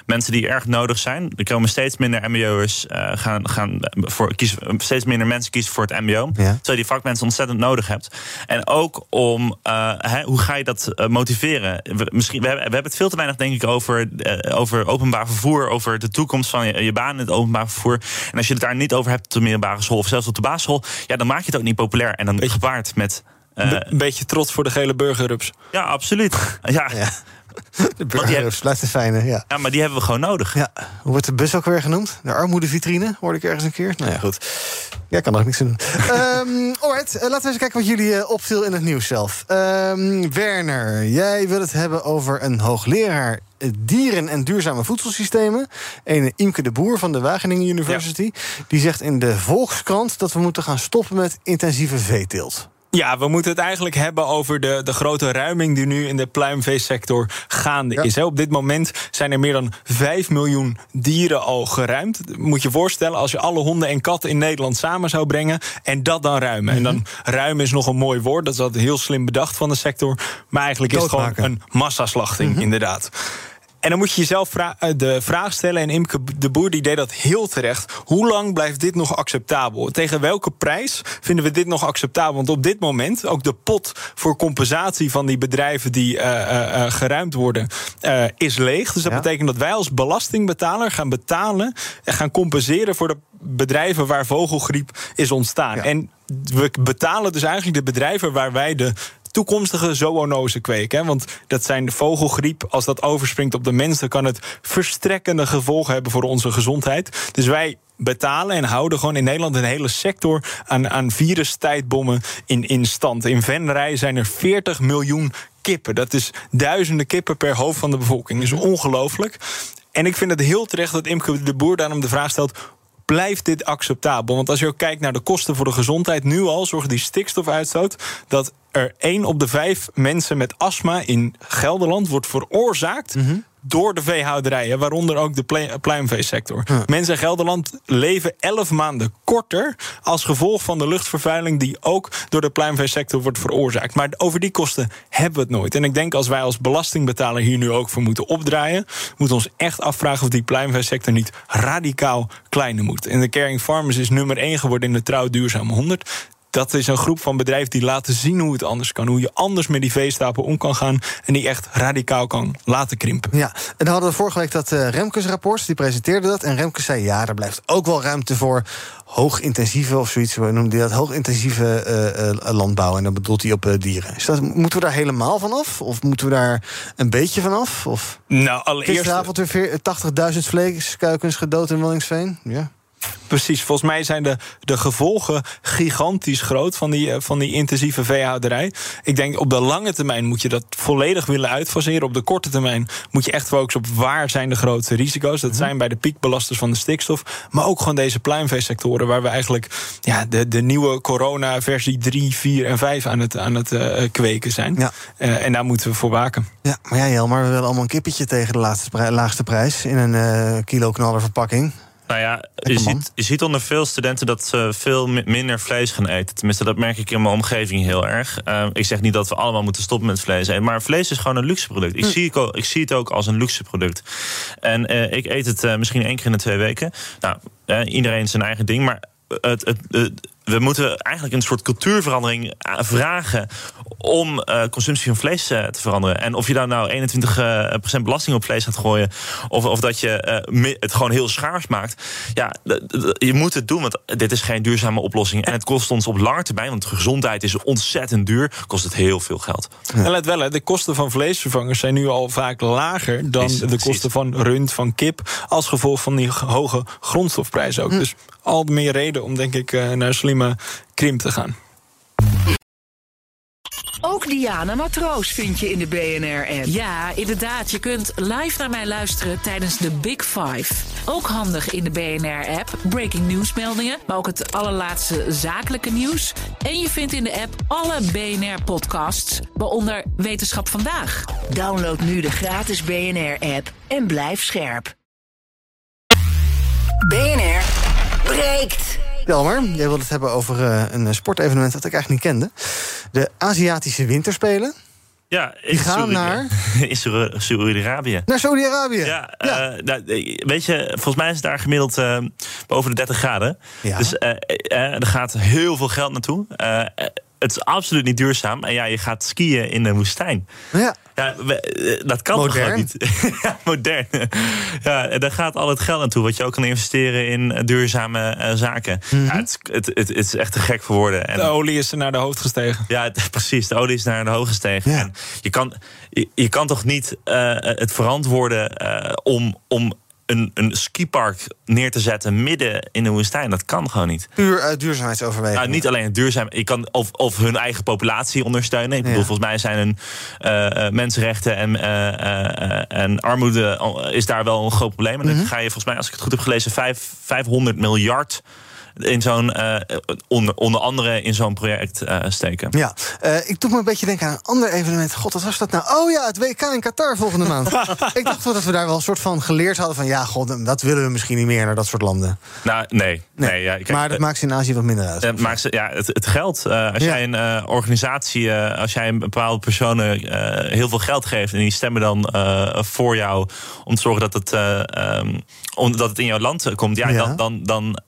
mensen die erg nodig zijn. Er komen steeds minder MBO'ers uh, gaan, gaan voor kiezen, steeds minder mensen kiezen voor het MBO. Ja. Terwijl je die vakmensen ontzettend nodig hebt. En ook om uh, he, hoe ga je dat uh, motiveren? We, misschien, we, hebben, we hebben het veel te weinig, denk ik, over, over openbaar vervoer, over de toekomst van je, je baan in het openbaar vervoer. En als je het daar niet over hebt op de middelbare school of zelfs op de basisschool, ja, dan maak je het ook niet populair. En dan gepaard met. een beetje trots voor de gele burgerrups. Ja, absoluut. ja. ja. (laughs) De een fijne, ja. Ja, maar die hebben we gewoon nodig. Ja. Hoe wordt de bus ook weer genoemd? De armoedevitrine, hoorde ik ergens een keer. Nou ja, goed. Ja, kan er ook niks doen. um, (laughs) alright, uh, laten we eens kijken wat jullie uh, opviel in het nieuws zelf. Um, Werner, jij wil het hebben over een hoogleraar dieren- en duurzame voedselsystemen. Een Imke de Boer van de Wageningen University. Ja. Die zegt in de Volkskrant dat we moeten gaan stoppen met intensieve veeteelt. Ja, we moeten het eigenlijk hebben over de, de grote ruiming die nu in de pluimveesector gaande ja. is. He, op dit moment zijn er meer dan 5 miljoen dieren al geruimd. Moet je voorstellen, als je alle honden en katten in Nederland samen zou brengen en dat dan ruimen. Mm -hmm. En dan Mhm. ruimen is nog een mooi woord, dat is altijd heel slim bedacht van de sector. Maar eigenlijk is het gewoon een massaslachting, mm -hmm. inderdaad. En dan moet je jezelf vra de vraag stellen, en Imke de Boer die deed dat heel terecht. Hoe lang blijft dit nog acceptabel? Tegen welke prijs vinden we dit nog acceptabel? Want op dit moment, ook de pot voor compensatie van die bedrijven die uh, uh, uh, geruimd worden, uh, is leeg. Dus dat ja. betekent dat wij als belastingbetaler gaan betalen en gaan compenseren voor de bedrijven waar vogelgriep is ontstaan. Ja. En we betalen dus eigenlijk de bedrijven waar wij de toekomstige zoonozen kweken. Want dat zijn de vogelgriep. Als dat overspringt op de mens, dan kan het verstrekkende gevolgen hebben voor onze gezondheid. Dus wij betalen en houden gewoon in Nederland een hele sector aan, aan virustijdbommen in, in stand. In Venray zijn er 40 miljoen kippen. Dat is duizenden kippen per hoofd van de bevolking. Dat is ongelooflijk. En ik vind het heel terecht dat Imke de Boer daarom de vraag stelt blijft dit acceptabel? Want als je ook kijkt naar de kosten voor de gezondheid, nu al zorgt die stikstofuitstoot dat er één op de vijf mensen met astma in Gelderland wordt veroorzaakt. -hmm door de veehouderijen, waaronder ook de pluimveesector. Mensen in Gelderland leven 11 maanden korter als gevolg van de luchtvervuiling die ook door de pluimveesector wordt veroorzaakt. Maar over die kosten hebben we het nooit. En ik denk als wij als belastingbetaler hier nu ook voor moeten opdraaien, moeten we ons echt afvragen of die pluimveesector niet radicaal kleiner moet. En de Caring Farmers is nummer 1 geworden in de Trouw Duurzame 100 dat is een groep van bedrijven die laten zien hoe het anders kan. Hoe je anders met die veestapel om kan gaan. En die echt radicaal kan laten krimpen. Ja, en dan hadden we vorige week dat eh, Remkes-rapport. Die presenteerde dat. En Remkes zei: ja, er blijft ook wel ruimte voor hoogintensieve of zoiets. We noemen die dat hoogintensieve eh, landbouw. En dan bedoelt hij op dieren. Dat, moeten we daar helemaal van af? Of moeten we daar een beetje van af? Of Nou, allereerst. gisteravond weer veer- 80.000 vleeskuikens gedood in Wallingsveen? Ja. Precies, volgens mij zijn de, de gevolgen gigantisch groot van die, eh, van die intensieve veehouderij. Ik denk op de lange termijn moet je dat volledig willen uitfaseren. Op de korte termijn moet je echt focussen op waar zijn de grootste risico's. Dat zijn bij de piekbelasters van de stikstof. Maar ook gewoon deze pluimveesectoren waar we eigenlijk ja, de, de nieuwe corona versie 3, 4 en 5 aan het, aan het eh, kweken zijn. Ja. Eh, en daar moeten we voor waken. Ja, maar ja, Jelmar, we willen allemaal een kippetje tegen de laatste laagste prijs. In een eh, kilo knaller verpakking. Nou ja, je ziet, je ziet onder veel studenten dat ze veel mi- minder vlees gaan eten. Tenminste, dat merk ik in mijn omgeving heel erg. Eh, ik zeg niet dat we allemaal moeten stoppen met vlees eten. Maar vlees is gewoon een luxe product. Ik, Hm. zie, het ook- ik zie het ook als een luxe product. En eh, ik eet het eh, misschien één keer in de twee weken. Nou, eh, iedereen zijn eigen ding. Maar het, het, het- we moeten eigenlijk een soort cultuurverandering eh, vragen om eh, consumptie van vlees eh, te veranderen. En of je daar nou 21% belasting op vlees gaat gooien, of, of dat je het gewoon heel schaars maakt. Ja, je moet het doen, want dit is geen duurzame oplossing. En het kost ons op lange termijn, want gezondheid is ontzettend duur, kost het heel veel geld. En let wel, hè, de kosten van vleesvervangers zijn nu al vaak lager dan de precies. kosten van rund, van kip. Als gevolg van die hoge grondstofprijzen ook. Dus al meer reden om, denk ik, eh, naar slimme krimp te gaan. Ook Diana Matroos vind je in de BNR-app. Ja, inderdaad. Je kunt live naar mij luisteren tijdens de Big Five. Ook handig in de BNR-app. Breaking nieuwsmeldingen, maar ook het allerlaatste zakelijke nieuws. En je vindt in de app alle BNR-podcasts, waaronder Wetenschap Vandaag. Download nu de gratis BNR-app en blijf scherp. BNR breekt. Jelmer, jij wilde het hebben over eh, een sportevenement dat ik eigenlijk niet kende. De Aziatische Winterspelen. Ja, Die gaan naar? (laughs) in Saoedi-Arabië. Naar Saudi-Arabië. Ja, eh, nou, eh, weet je, volgens mij is het daar gemiddeld eh, boven de 30 graden. Ja. Dus eh, eh, er gaat heel veel geld naartoe. Het is absoluut niet duurzaam. En ja, je gaat skiën in de woestijn. Ja. Ja, we- eh, dat kan toch Modern. gewoon niet? (laughs) ja, modern. ja, en daar gaat al het geld naartoe wat je ook kan investeren in eh, duurzame eh, zaken. Mhm. ja, het, is- het, het, het is echt te gek voor woorden. En, De olie is er naar de hoofd gestegen. ja, het- (laughs) precies. De olie is naar de hoog gestegen. Ja. En je, kan, je, je kan toch niet eh, het verantwoorden eh, om, om een, een skipark neer te zetten midden in de woestijn? Dat kan gewoon niet. Puur uit duurzaamheidsoverwegingen. Nou, niet alleen duurzaam. Je kan of, of hun eigen populatie ondersteunen. Ik bedoel, Ja. volgens mij zijn hun eh, eh, mensenrechten en, eh, eh, eh, en armoede is daar wel een groot probleem. En Mhm. dan ga je volgens mij, als ik het goed heb gelezen, vijf, 500 miljard in zo'n, eh, onder, onder andere in zo'n project eh, steken. Ja, eh, ik doe me een beetje denken aan een ander evenement. God, wat was dat nou? Oh ja, het WK in Qatar volgende maand. (laughs) ik dacht wel dat we daar wel een soort van geleerd hadden van... ja, god, dat willen we misschien niet meer naar dat soort landen. Nou, nee. nee. ja, kijk, maar dat maakt ze in Azië wat minder uit. Eh, maar ze- ja, het, het geld. als Ja. jij een organisatie, als jij een bepaalde personen heel veel geld geeft en die stemmen dan voor jou om te zorgen dat het, eh, ehm, om, dat het in jouw land komt, ja, Ja. dan, dan, dan,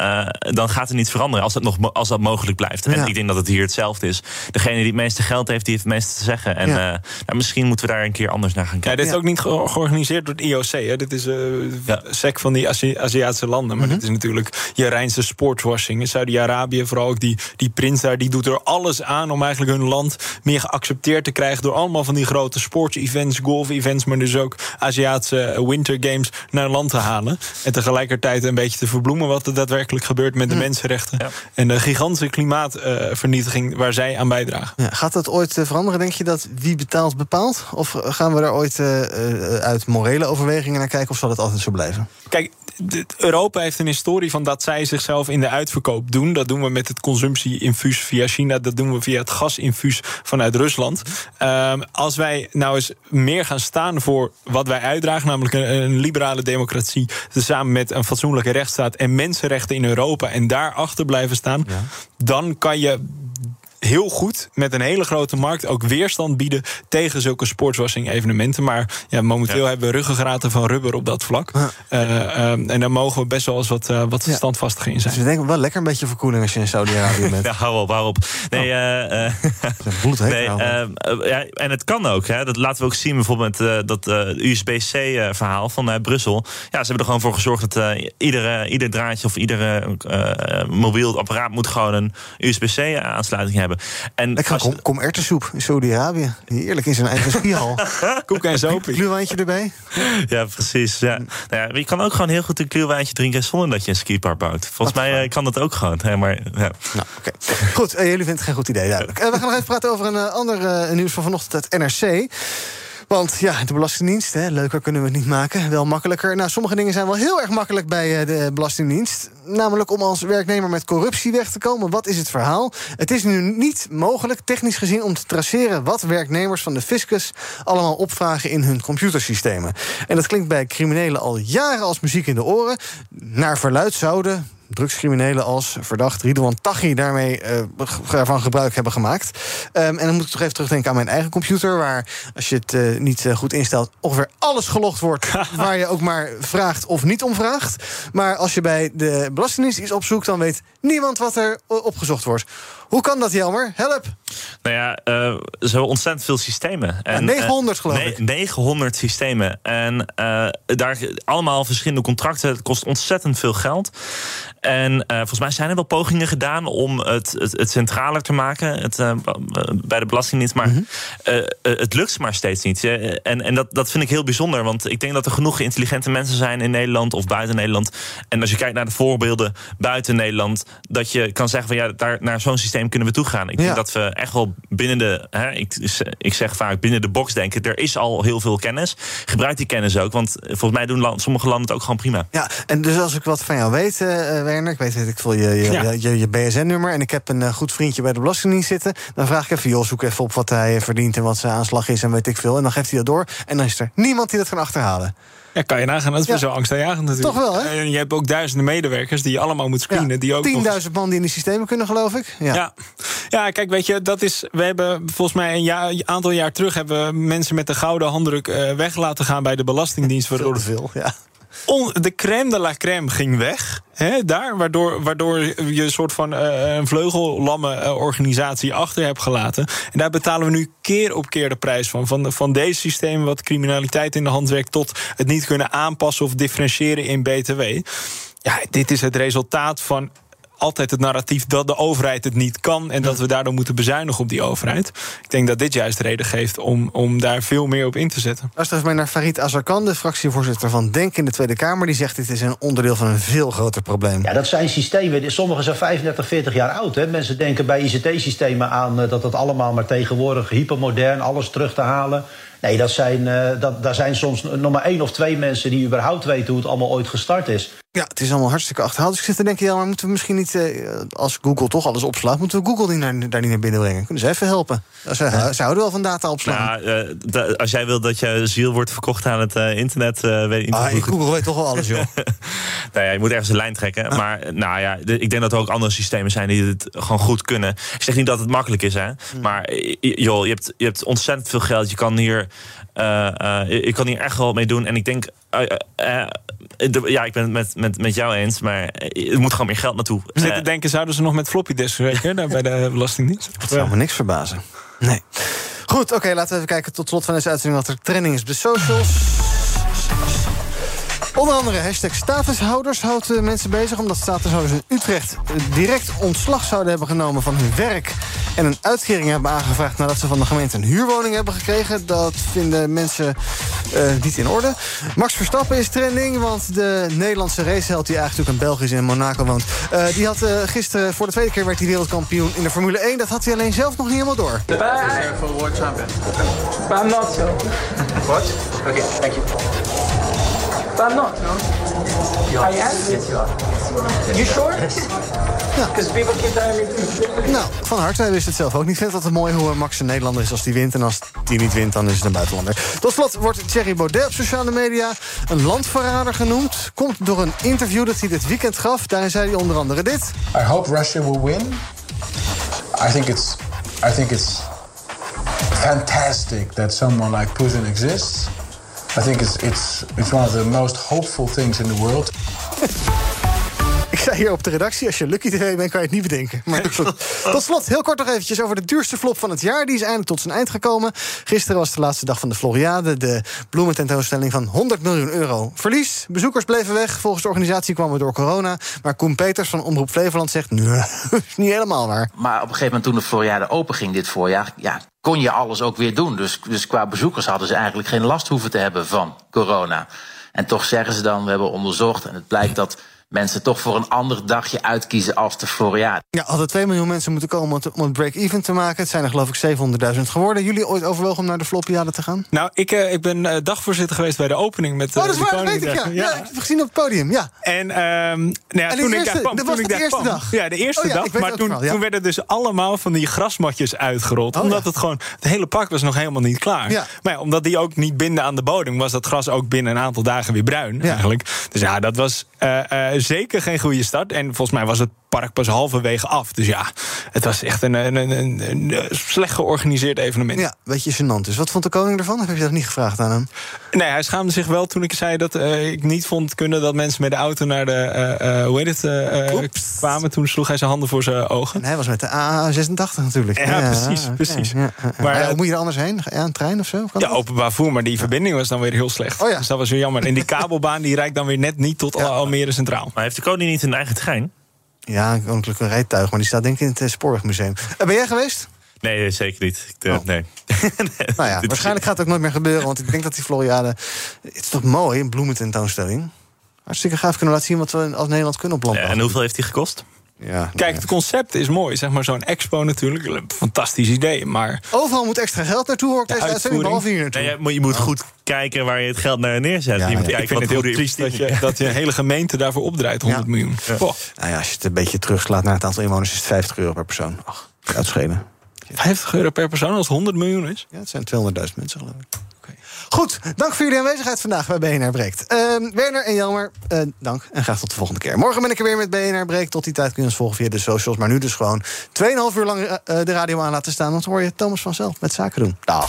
dan gaat het niet veranderen als dat, nog, als dat mogelijk blijft. En Ja. ik denk dat het hier hetzelfde is. Degene die het meeste geld heeft, die heeft het meeste te zeggen. En Ja. eh, nou, misschien moeten we daar een keer anders naar gaan Ja, kijken. dit is ook niet ge- georganiseerd door het IOC. Hè. Dit is eh sec van die Azi- Aziatische landen. Maar dit is natuurlijk je Rijnse sportswashing. In Saudi-Arabië, vooral ook die, die prins daar... die doet er alles aan om eigenlijk hun land meer geaccepteerd te krijgen... door allemaal van die grote sports-events, golf-events... maar dus ook Aziatische winter games naar een land te halen. En tegelijkertijd een beetje te verbloemen... wat er daadwerkelijk gebeurt met de mensenrechten... en de gigantische klimaatvernietiging waar zij aan bijdragen. Ja, gaat dat ooit eh, veranderen, denk je, dat wie betaalt bepaalt? Of gaan we daar ooit eh, eh, uit morele overwegingen naar kijken... of zal het altijd zo blijven? Kijk, Europa heeft een historie van dat zij zichzelf in de uitverkoop doen. Dat doen we met het consumptieinfuus via China. Dat doen we via het gasinfuus vanuit Rusland. Ehm, als wij nou eens meer gaan staan voor wat wij uitdragen, namelijk een, een liberale democratie, samen met een fatsoenlijke rechtsstaat en mensenrechten in Europa, en daarachter blijven staan, dan kan je heel goed met een hele grote markt ook weerstand bieden tegen zulke sportswashing evenementen. Maar ja, momenteel hebben we ruggengraten van rubber op dat vlak. Eh, ehm, en daar mogen we best wel eens wat, eh, wat standvastiger in zijn. Dus ik denk wel lekker een beetje verkoeling als je in Saudi-Arabië (laughs) bent. Ja, hou op, hou op. Nee, eh, eh, nee eh, eh, ja, en het kan ook. Hè. Dat laten we ook zien bijvoorbeeld met eh, dat eh, USB-C-verhaal van eh, Brussel. Ja, ze hebben er gewoon voor gezorgd dat eh, iedere, ieder draadje of iedere eh, mobiel apparaat moet gewoon een USB-C-aansluiting hebben. En Ik ga als- kom, kom erwtensoep in Saudi-Arabië. Heerlijk in zijn eigen skihal. (laughs) Koek en zoopie. Gluwijntje erbij. Ja, precies. Ja. Nou ja, je kan ook gewoon heel goed een kluurwijntje drinken zonder dat je een skipark bouwt. Volgens mij eh, kan dat ook gewoon. Hè, maar, ja. Nou, oké. Goed, eh, jullie vinden het geen goed idee, duidelijk. Eh, we gaan nog even praten over een ander eh, nieuws van vanochtend uit NRC. Want ja, de Belastingdienst, hè, leuker kunnen we het niet maken. Wel makkelijker. Nou, sommige dingen zijn wel heel erg makkelijk bij eh, de Belastingdienst. Namelijk om als werknemer met corruptie weg te komen. Wat is het verhaal? Het is nu niet mogelijk, technisch gezien, om te traceren wat werknemers van de fiscus allemaal opvragen in hun computersystemen. En dat klinkt bij criminelen al jaren als muziek in de oren. Naar verluid zouden drugscriminelen als verdacht Ridwan Taghi daarmee eh, daarvan gebruik hebben gemaakt. Ehm, en dan moet ik toch even terugdenken aan mijn eigen computer, waar als je het eh, niet eh, goed instelt, ongeveer alles gelogd wordt (laughs) waar je ook maar vraagt of niet om vraagt. Maar als je bij de Belastingdienst iets opzoekt, dan weet niemand wat er opgezocht wordt. Hoe kan dat, Jelmer? Help! Nou ja, eh, ze hebben ontzettend veel systemen. En, 900 eh, geloof ik. 900 systemen. En eh, daar allemaal verschillende contracten. Het kost ontzettend veel geld. En volgens mij zijn er wel pogingen gedaan om het, het, het centraler te maken het, bij de Belastingdienst. Maar Mhm. het lukt maar steeds niet. En, en dat, dat vind ik heel bijzonder. Want ik denk dat er genoeg intelligente mensen zijn in Nederland of buiten Nederland. En als je kijkt naar de voorbeelden buiten Nederland, dat je kan zeggen van ja, daar, naar zo'n systeem kunnen we toe gaan. Ik denk Ja. dat we echt wel binnen de, hè, ik, ik zeg vaak binnen de box denken. Er is al heel veel kennis. Gebruik die kennis ook, want volgens mij doen land, sommige landen het ook gewoon prima. Ja, en dus als ik wat van jou weet, eh, eh, Werner, ik weet weet ik veel, je, je, Ja. je, je, je BSN-nummer... en ik heb een eh, goed vriendje bij de Belastingdienst zitten... dan vraag ik even, joh, zoek even op wat hij verdient... en wat zijn aanslag is en weet ik veel. En dan geeft hij dat door. En dan is er niemand die dat kan achterhalen. Ja, kan je nagaan. Dat is wel angstaanjagend natuurlijk. Toch wel, hè? En je hebt ook duizenden medewerkers die je allemaal moet screenen. die ook nog 10.000 man die in die systemen kunnen, geloof ik. Ja. Ja. ja, kijk, weet je, dat is. We hebben volgens mij een, jaar, aantal jaar terug hebben we mensen met de gouden handdruk eh, weg laten gaan bij de Belastingdienst. Te veel, ja. De crème de la crème ging weg. Daar, waardoor, waardoor je een soort van eh, een vleugellamme eh, organisatie achter hebt gelaten. En daar betalen we nu keer op keer de prijs van. Van, van deze systemen wat criminaliteit in de hand werkt... tot het niet kunnen aanpassen of differentiëren in BTW. Ja, dit is het resultaat van altijd het narratief dat de overheid het niet kan... en dat we daardoor moeten bezuinigen op die overheid. Ik denk dat dit juist reden geeft om, om daar veel meer op in te zetten. Luister even naar Farid Azarkan, de fractievoorzitter van DENK in de Tweede Kamer. Die zegt dit is een onderdeel van een veel groter probleem. Ja, dat zijn systemen. Sommige zijn 35, 40 jaar oud. Hè. Mensen denken bij ICT-systemen aan eh, dat dat allemaal maar tegenwoordig hypermodern, alles terug te halen. Nee, dat zijn, eh, dat, daar zijn soms nog maar één of twee mensen die überhaupt weten hoe het allemaal ooit gestart is. Ja, het is allemaal hartstikke achterhaald. Dus ik zit te denken, ja, maar moeten we misschien niet, eh, als Google toch alles opslaat, moeten we Google naar, daar niet naar binnen brengen? Kunnen ze even helpen? Ze, ze houden wel van data opslaan. Nou, eh, als jij wilt dat je ziel wordt verkocht aan het internet, eh, weet ik niet Ah, Google weet toch wel alles, joh. (laughs) nou ja, je moet ergens een lijn trekken. Maar nou ja, ik denk dat er ook andere systemen zijn die het gewoon goed kunnen. Ik zeg niet dat het makkelijk is, hè. Maar eh, joh, je hebt, je hebt ontzettend veel geld. Je kan hier, eh, eh, je kan hier echt wel mee doen. En ik denk, eh, de- ja, ik ben het met, met, met jou eens. Maar er moet gewoon meer geld naartoe. Ik zit te denken, zouden ze nog met floppy disks werken daar bij de (laughs) Belastingdienst? Dat zou me niks verbazen. Nee. Goed, oké, laten we even kijken tot slot van deze uitzending... wat er trending is op de socials. Onder andere hashtag statushouders houdt eh, mensen bezig... omdat statushouders in Utrecht eh, direct ontslag zouden hebben genomen van hun werk... en een uitkering hebben aangevraagd nadat ze van de gemeente een huurwoning hebben gekregen. Dat vinden mensen eh, niet in orde. Max Verstappen is trending, want de Nederlandse raceheld... die eigenlijk ook in België in Monaco woont... eh, die had gisteren, voor de tweede keer werd hij wereldkampioen in de Formule 1. Dat had hij alleen zelf nog niet helemaal door. for world champion. But I'm not so. What? Okay, thank you. But I'm not, no. I am? Yes, you are. You sure? Because people keep telling me Nou, van harte. Hij wist het zelf ook niet. Vindt dat het mooi hoe Max een Nederlander is als die wint. En als die niet wint, dan is het een buitenlander. Tot slot wordt Thierry Baudet op sociale media een landverrader genoemd. Komt door een interview dat hij dit weekend gaf. Daarin zei hij onder andere dit. I hope Russia will win. I think it's I think it's fantastic that someone like Putin exists. I think it's it's it's one of the most hopeful things in the world. (laughs) Ik zei hier op de redactie, als je Lucky TV bent, kan je het niet bedenken. Maar (laughs) goed. Tot slot, heel kort nog eventjes over de duurste flop van het jaar. Die is eindelijk tot zijn eind gekomen. Gisteren was de laatste dag van de Floriade. De bloemententoonstelling van 100 miljoen euro. Verlies, bezoekers bleven weg. Volgens de organisatie kwamen we door corona. Maar Koen Peters van Omroep Flevoland zegt... nee, (laughs) is niet helemaal waar. Maar op een gegeven moment toen de Floriade open ging dit voorjaar... Ja, kon je alles ook weer doen. Dus, dus qua bezoekers hadden ze eigenlijk geen last hoeven te hebben van corona. En toch zeggen ze dan, we hebben onderzocht... en het blijkt dat mensen toch voor een ander dagje uitkiezen als de Floriade. Ja, hadden 2 miljoen mensen moeten komen om het, break-even te maken. Het zijn er geloof ik 700.000 geworden. Jullie ooit overwogen om naar de Floppiade te gaan? Nou, ik, uh, ik ben uh, dagvoorzitter geweest bij de opening met uh, Oh, dat is waar, dat weet ik, ja. ja. ja. ik heb het gezien op het podium, ja. En, um, nou ja, en toen eerste, ik daar kwam... Dat was toen de ik eerste kwam, dag? Ja, de eerste oh, ja, dag. Maar toen, wel, ja. toen werden dus allemaal van die grasmatjes uitgerold. Oh, omdat ja. het gewoon... Het hele park was nog helemaal niet klaar. Ja. Maar ja, omdat die ook niet binden aan de bodem... was dat gras ook binnen een aantal dagen weer bruin, eigenlijk. Dus ja, dat was zeker geen goede start. En volgens mij was het park pas halverwege af. Dus ja, het was echt een, een, een, een, een slecht georganiseerd evenement. Ja, beetje gênant. Dus wat vond de koning ervan? Of heb je dat niet gevraagd aan hem? Nee, hij schaamde zich wel toen ik zei dat uh, ik niet vond kunnen dat mensen met de auto naar de, uh, uh, hoe heet het, kwamen. Toen sloeg hij zijn handen voor zijn ogen. En hij was met de A86 natuurlijk. Ja, ja precies, okay. precies. Ja, maar hoe moet je er anders heen? Ja, een trein of zo? Kan ja, openbaar voer, maar die verbinding was dan weer heel slecht. Oh, ja. Dus dat was weer jammer. En die kabelbaan die reikt dan weer net niet tot Almere Centraal. Maar heeft de koning niet een eigen trein? Ja, een koninklijke rijtuig, maar die staat denk ik in het Spoorwegmuseum. ben jij geweest? Nee, zeker niet. Ik, oh. nee. (laughs) (laughs) nou ja, waarschijnlijk gaat het ook nooit meer gebeuren. Want ik denk dat die Floriade... Het is toch mooi, een bloemententoonstelling. Hartstikke gaaf kunnen laten zien wat we als Nederland kunnen op. Ja, en hoeveel heeft die gekost? Ja, Kijk, het concept is mooi. Zeg maar zo'n expo natuurlijk. Een fantastisch idee, maar... Overal moet extra geld naartoe, hoor ik deze uitzending, behalve hier naartoe. Nee, je moet, je moet oh. goed kijken waar je het geld naar neerzet. Ja, je moet ja. kijken Ik vind wat het heel triest dat je, dat je een hele gemeente daarvoor opdraait, 100 miljoen. Nou ja, als je het een beetje terugslaat naar het aantal inwoners... is het 50 euro per persoon. Ach, uitschelen. 50 euro per persoon als het 100 miljoen is? Ja, het zijn 200.000 mensen, geloof ik. Goed, dank voor jullie aanwezigheid vandaag bij BNR Breekt. Uh, Werner en Jelmer, uh, dank en graag tot de volgende keer. Morgen ben ik er weer met BNR Breekt. Tot die tijd kun je ons volgen via de socials. Maar nu dus gewoon 2,5 uur lang uh, de radio aan laten staan. Want dan hoor je Thomas vanzelf met zaken doen. Dag.